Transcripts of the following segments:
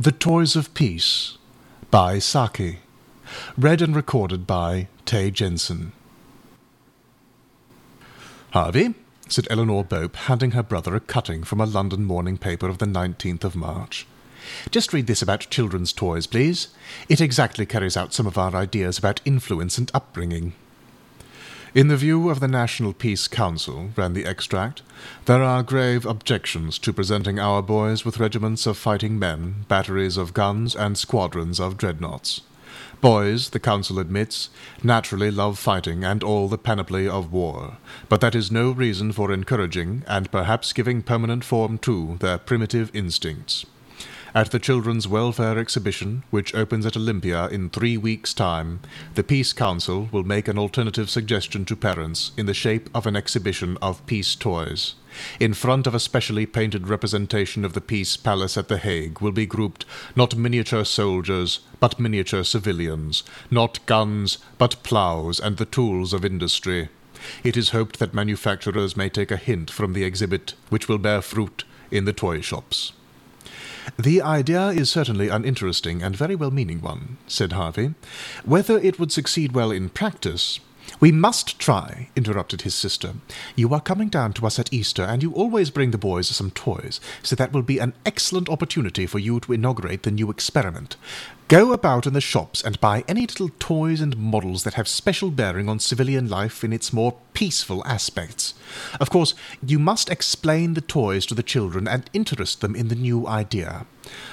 The Toys of Peace by Saki. Read and recorded by Tay Jensen. Harvey, said Eleanor Bope, handing her brother a cutting from a London morning paper of the 19th of March. Just read this about children's toys, please. It exactly carries out some of our ideas about influence and upbringing. In the view of the National Peace Council, ran the extract, there are grave objections to presenting our boys with regiments of fighting men, batteries of guns, and squadrons of dreadnoughts. Boys, the Council admits, naturally love fighting and all the panoply of war, but that is no reason for encouraging, and perhaps giving permanent form to, their primitive instincts. At the Children's Welfare Exhibition, which opens at Olympia in three weeks' time, the Peace Council will make an alternative suggestion to parents in the shape of an exhibition of peace toys. In front of a specially painted representation of the Peace Palace at The Hague will be grouped not miniature soldiers, but miniature civilians, not guns, but ploughs and the tools of industry. It is hoped that manufacturers may take a hint from the exhibit, which will bear fruit in the toy shops. The idea is certainly an interesting and very well meaning one, said Harvey. Whether it would succeed well in practice. We must try, interrupted his sister. You are coming down to us at Easter, and you always bring the boys some toys, so that will be an excellent opportunity for you to inaugurate the new experiment. Go about in the shops and buy any little toys and models that have special bearing on civilian life in its more peaceful aspects. Of course, you must explain the toys to the children and interest them in the new idea.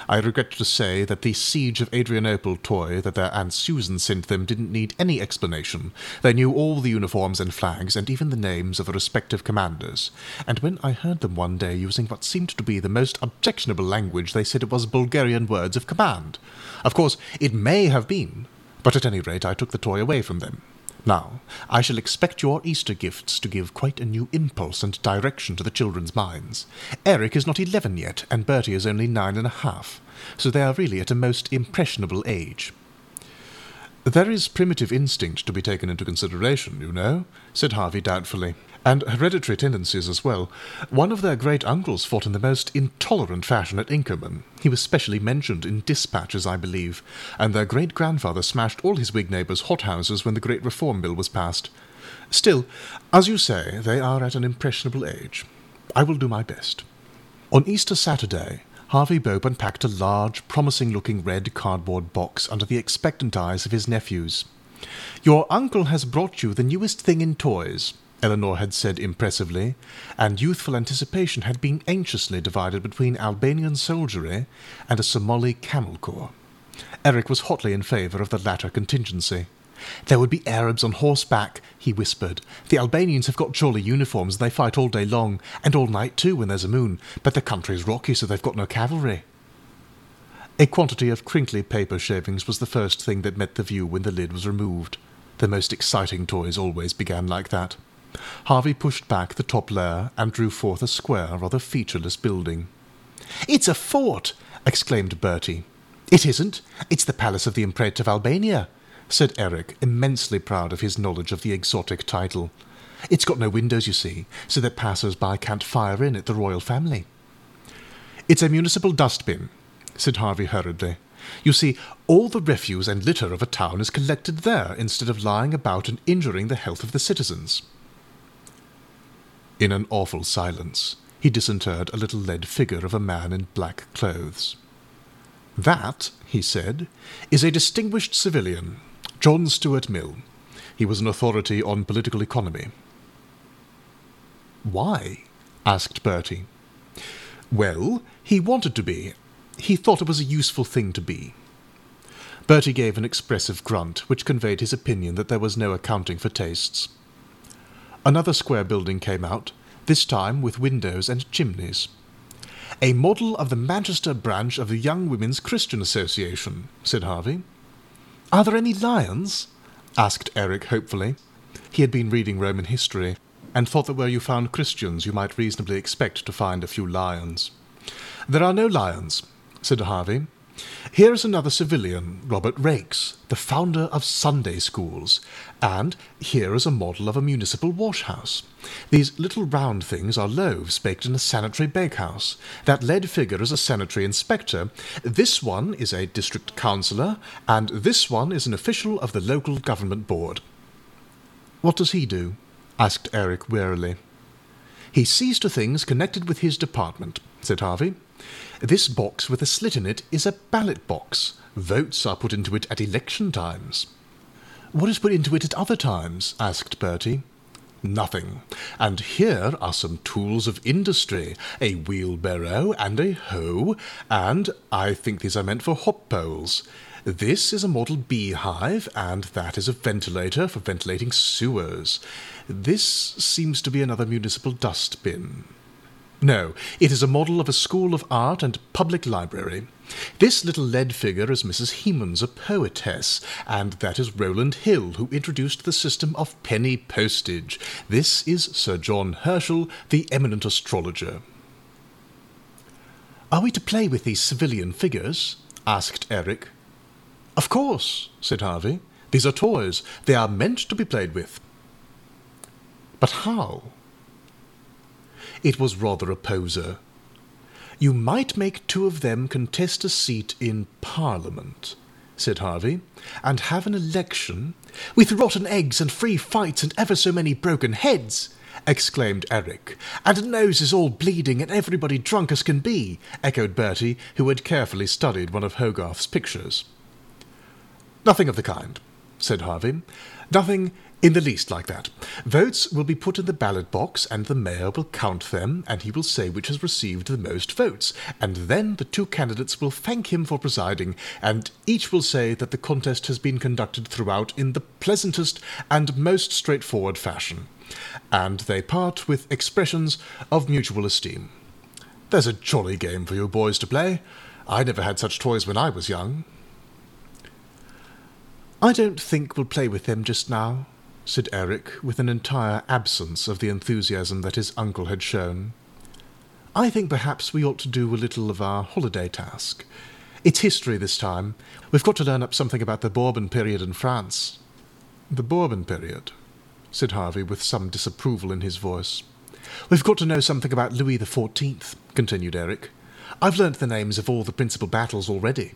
I regret to say that the Siege of Adrianople toy that their Aunt Susan sent them didn't need any explanation. They knew all the uniforms and flags, and even the names of the respective commanders. And when I heard them one day using what seemed to be the most objectionable language, they said it was Bulgarian words of command. Of course, it may have been, but at any rate I took the toy away from them. Now, I shall expect your Easter gifts to give quite a new impulse and direction to the children's minds. Eric is not eleven yet, and Bertie is only nine and a half, so they are really at a most impressionable age. There is primitive instinct to be taken into consideration, you know, said Harvey doubtfully and hereditary tendencies as well. One of their great uncles fought in the most intolerant fashion at Inkerman. He was specially mentioned in dispatches, I believe, and their great grandfather smashed all his Whig neighbours' hothouses when the Great Reform Bill was passed. Still, as you say, they are at an impressionable age. I will do my best. On Easter Saturday, Harvey Bope unpacked a large, promising looking red cardboard box under the expectant eyes of his nephews. Your uncle has brought you the newest thing in toys, Eleanor had said impressively, and youthful anticipation had been anxiously divided between Albanian soldiery and a Somali camel corps. Eric was hotly in favour of the latter contingency. There would be Arabs on horseback, he whispered. The Albanians have got jolly uniforms, and they fight all day long, and all night too when there's a moon, but the country's rocky, so they've got no cavalry. A quantity of crinkly paper shavings was the first thing that met the view when the lid was removed. The most exciting toys always began like that. Harvey pushed back the top layer and drew forth a square, rather featureless building. It's a fort! exclaimed Bertie. It isn't. It's the palace of the Mpret of Albania, said Eric, immensely proud of his knowledge of the exotic title. It's got no windows, you see, so that passers-by can't fire in at the royal family. It's a municipal dustbin, said Harvey hurriedly. You see, all the refuse and litter of a town is collected there instead of lying about and injuring the health of the citizens. In an awful silence, he disinterred a little lead figure of a man in black clothes. That, he said, is a distinguished civilian, John Stuart Mill. He was an authority on political economy. Why? asked Bertie. Well, he wanted to be. He thought it was a useful thing to be. Bertie gave an expressive grunt, which conveyed his opinion that there was no accounting for tastes. Another square building came out, this time with windows and chimneys. A model of the Manchester branch of the Young Women's Christian Association, said Harvey. Are there any lions? asked Eric hopefully. He had been reading Roman history, and thought that where you found Christians you might reasonably expect to find a few lions. There are no lions, said Harvey, Here is another civilian, Robert Raikes, the founder of Sunday schools, and here is a model of a municipal washhouse. These little round things are loaves baked in a sanitary bakehouse. That lead figure is a sanitary inspector. This one is a district councillor, and this one is an official of the local government board. What does he do? asked Eric wearily. He sees to things connected with his department, said Harvey. This box with a slit in it is a ballot box. Votes are put into it at election times. What is put into it at other times? asked Bertie. Nothing. And here are some tools of industry a wheelbarrow and a hoe, and I think these are meant for hop poles. This is a model beehive, and that is a ventilator for ventilating sewers. This seems to be another municipal dustbin. No, it is a model of a school of art and public library. This little lead figure is Mrs. Hemans, a poetess, and that is Rowland Hill, who introduced the system of penny postage. This is Sir John Herschel, the eminent astrologer. Are we to play with these civilian figures? asked Eric. Of course, said Harvey. These are toys. They are meant to be played with. But how? It was rather a poser. You might make two of them contest a seat in Parliament, said Harvey, and have an election. With rotten eggs and free fights and ever so many broken heads, exclaimed Eric. And noses all bleeding and everybody drunk as can be, echoed Bertie, who had carefully studied one of Hogarth's pictures. Nothing of the kind, said Harvey. Nothing in the least like that. Votes will be put in the ballot box, and the mayor will count them, and he will say which has received the most votes, and then the two candidates will thank him for presiding, and each will say that the contest has been conducted throughout in the pleasantest and most straightforward fashion, and they part with expressions of mutual esteem. There's a jolly game for you boys to play. I never had such toys when I was young. I don't think we'll play with them just now, said Eric, with an entire absence of the enthusiasm that his uncle had shown. I think perhaps we ought to do a little of our holiday task. It's history this time. We've got to learn up something about the Bourbon period in France. The Bourbon period, said Harvey, with some disapproval in his voice. We've got to know something about Louis the Fourteenth, continued Eric. I've learnt the names of all the principal battles already.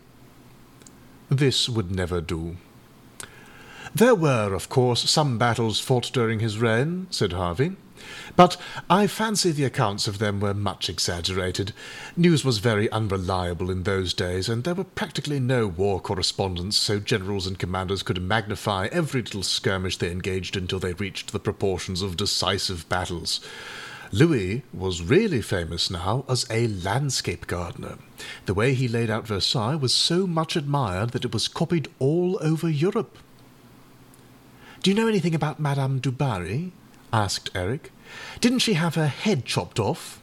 This would never do, there were, of course, some battles fought during his reign, said Harvey, but I fancy the accounts of them were much exaggerated. News was very unreliable in those days, and there were practically no war correspondents, so generals and commanders could magnify every little skirmish they engaged until they reached the proportions of decisive battles. Louis was really famous now as a landscape gardener. The way he laid out Versailles was so much admired that it was copied all over Europe. Do you know anything about Madame du Barry? asked Eric. Didn't she have her head chopped off?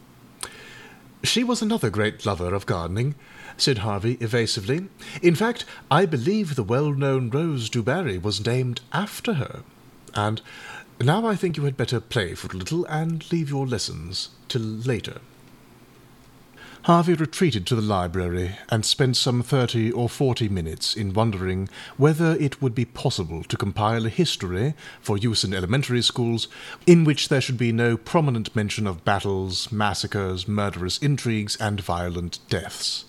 She was another great lover of gardening, said Harvey evasively. In fact, I believe the well-known Rose du Barry was named after her. And now I think you had better play for a little and leave your lessons till later. Harvey retreated to the library and spent some thirty or forty minutes in wondering whether it would be possible to compile a history for use in elementary schools in which there should be no prominent mention of battles, massacres, murderous intrigues, and violent deaths.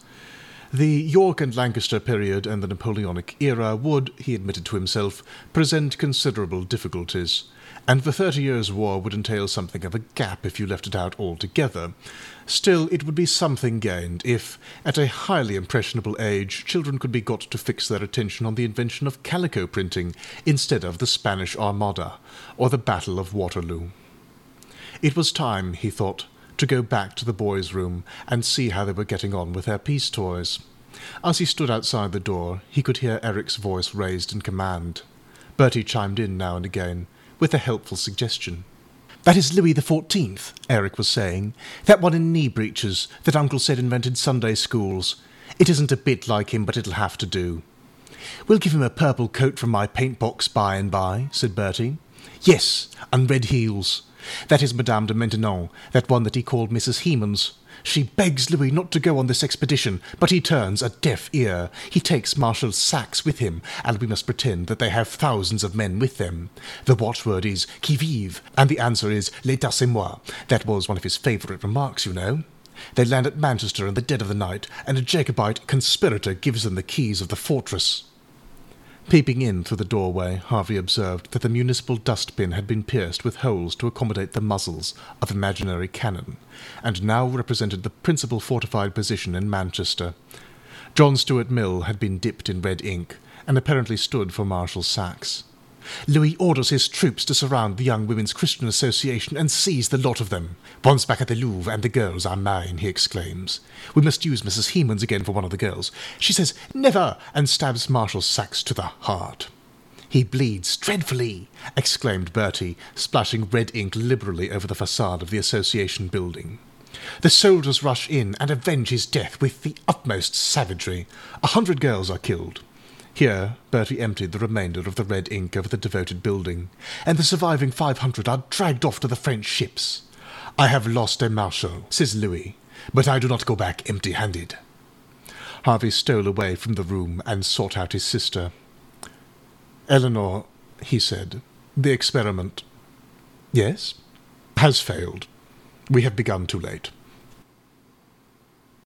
The York and Lancaster period and the Napoleonic era would, he admitted to himself, present considerable difficulties, and the Thirty Years' War would entail something of a gap if you left it out altogether. Still, it would be something gained if, at a highly impressionable age, children could be got to fix their attention on the invention of calico printing instead of the Spanish Armada or the Battle of Waterloo. It was time, he thought, to go back to the boys' room and see how they were getting on with their peace toys. As he stood outside the door, he could hear Eric's voice raised in command. Bertie chimed in now and again, with a helpful suggestion. That is Louis the Fourteenth, Eric was saying. That one in knee breeches that Uncle said invented Sunday schools. It isn't a bit like him, but it'll have to do. We'll give him a purple coat from my paint box by and by, said Bertie. Yes, and red heels. That is Madame de Maintenon, that one that he called Mrs. Hemans. She begs Louis not to go on this expedition, but he turns a deaf ear. He takes Marshal Saxe with him, and we must pretend that they have thousands of men with them. The watchword is qui vive, and the answer is l'état c'est moi. That was one of his favourite remarks, you know. They land at Manchester in the dead of the night, and a Jacobite conspirator gives them the keys of the fortress. Peeping in through the doorway, Harvey observed that the municipal dustbin had been pierced with holes to accommodate the muzzles of imaginary cannon, and now represented the principal fortified position in Manchester. John Stuart Mill had been dipped in red ink, and apparently stood for Marshal Saxe. Louis orders his troops to surround the Young Women's Christian Association and seize the lot of them. Once back at the Louvre, and the girls are mine, he exclaims. We must use Mrs. Hemans again for one of the girls. She says, Never! and stabs Marshal Saxe to the heart. He bleeds dreadfully, exclaimed Bertie, splashing red ink liberally over the facade of the Association building. The soldiers rush in and avenge his death with the utmost savagery. A hundred girls are killed. Here, Bertie emptied the remainder of the red ink over the devoted building, and the surviving five hundred are dragged off to the French ships. I have lost a marshal, says Louis, but I do not go back empty-handed. Harvey stole away from the room and sought out his sister. Eleanor, he said, the experiment, yes, has failed. We have begun too late.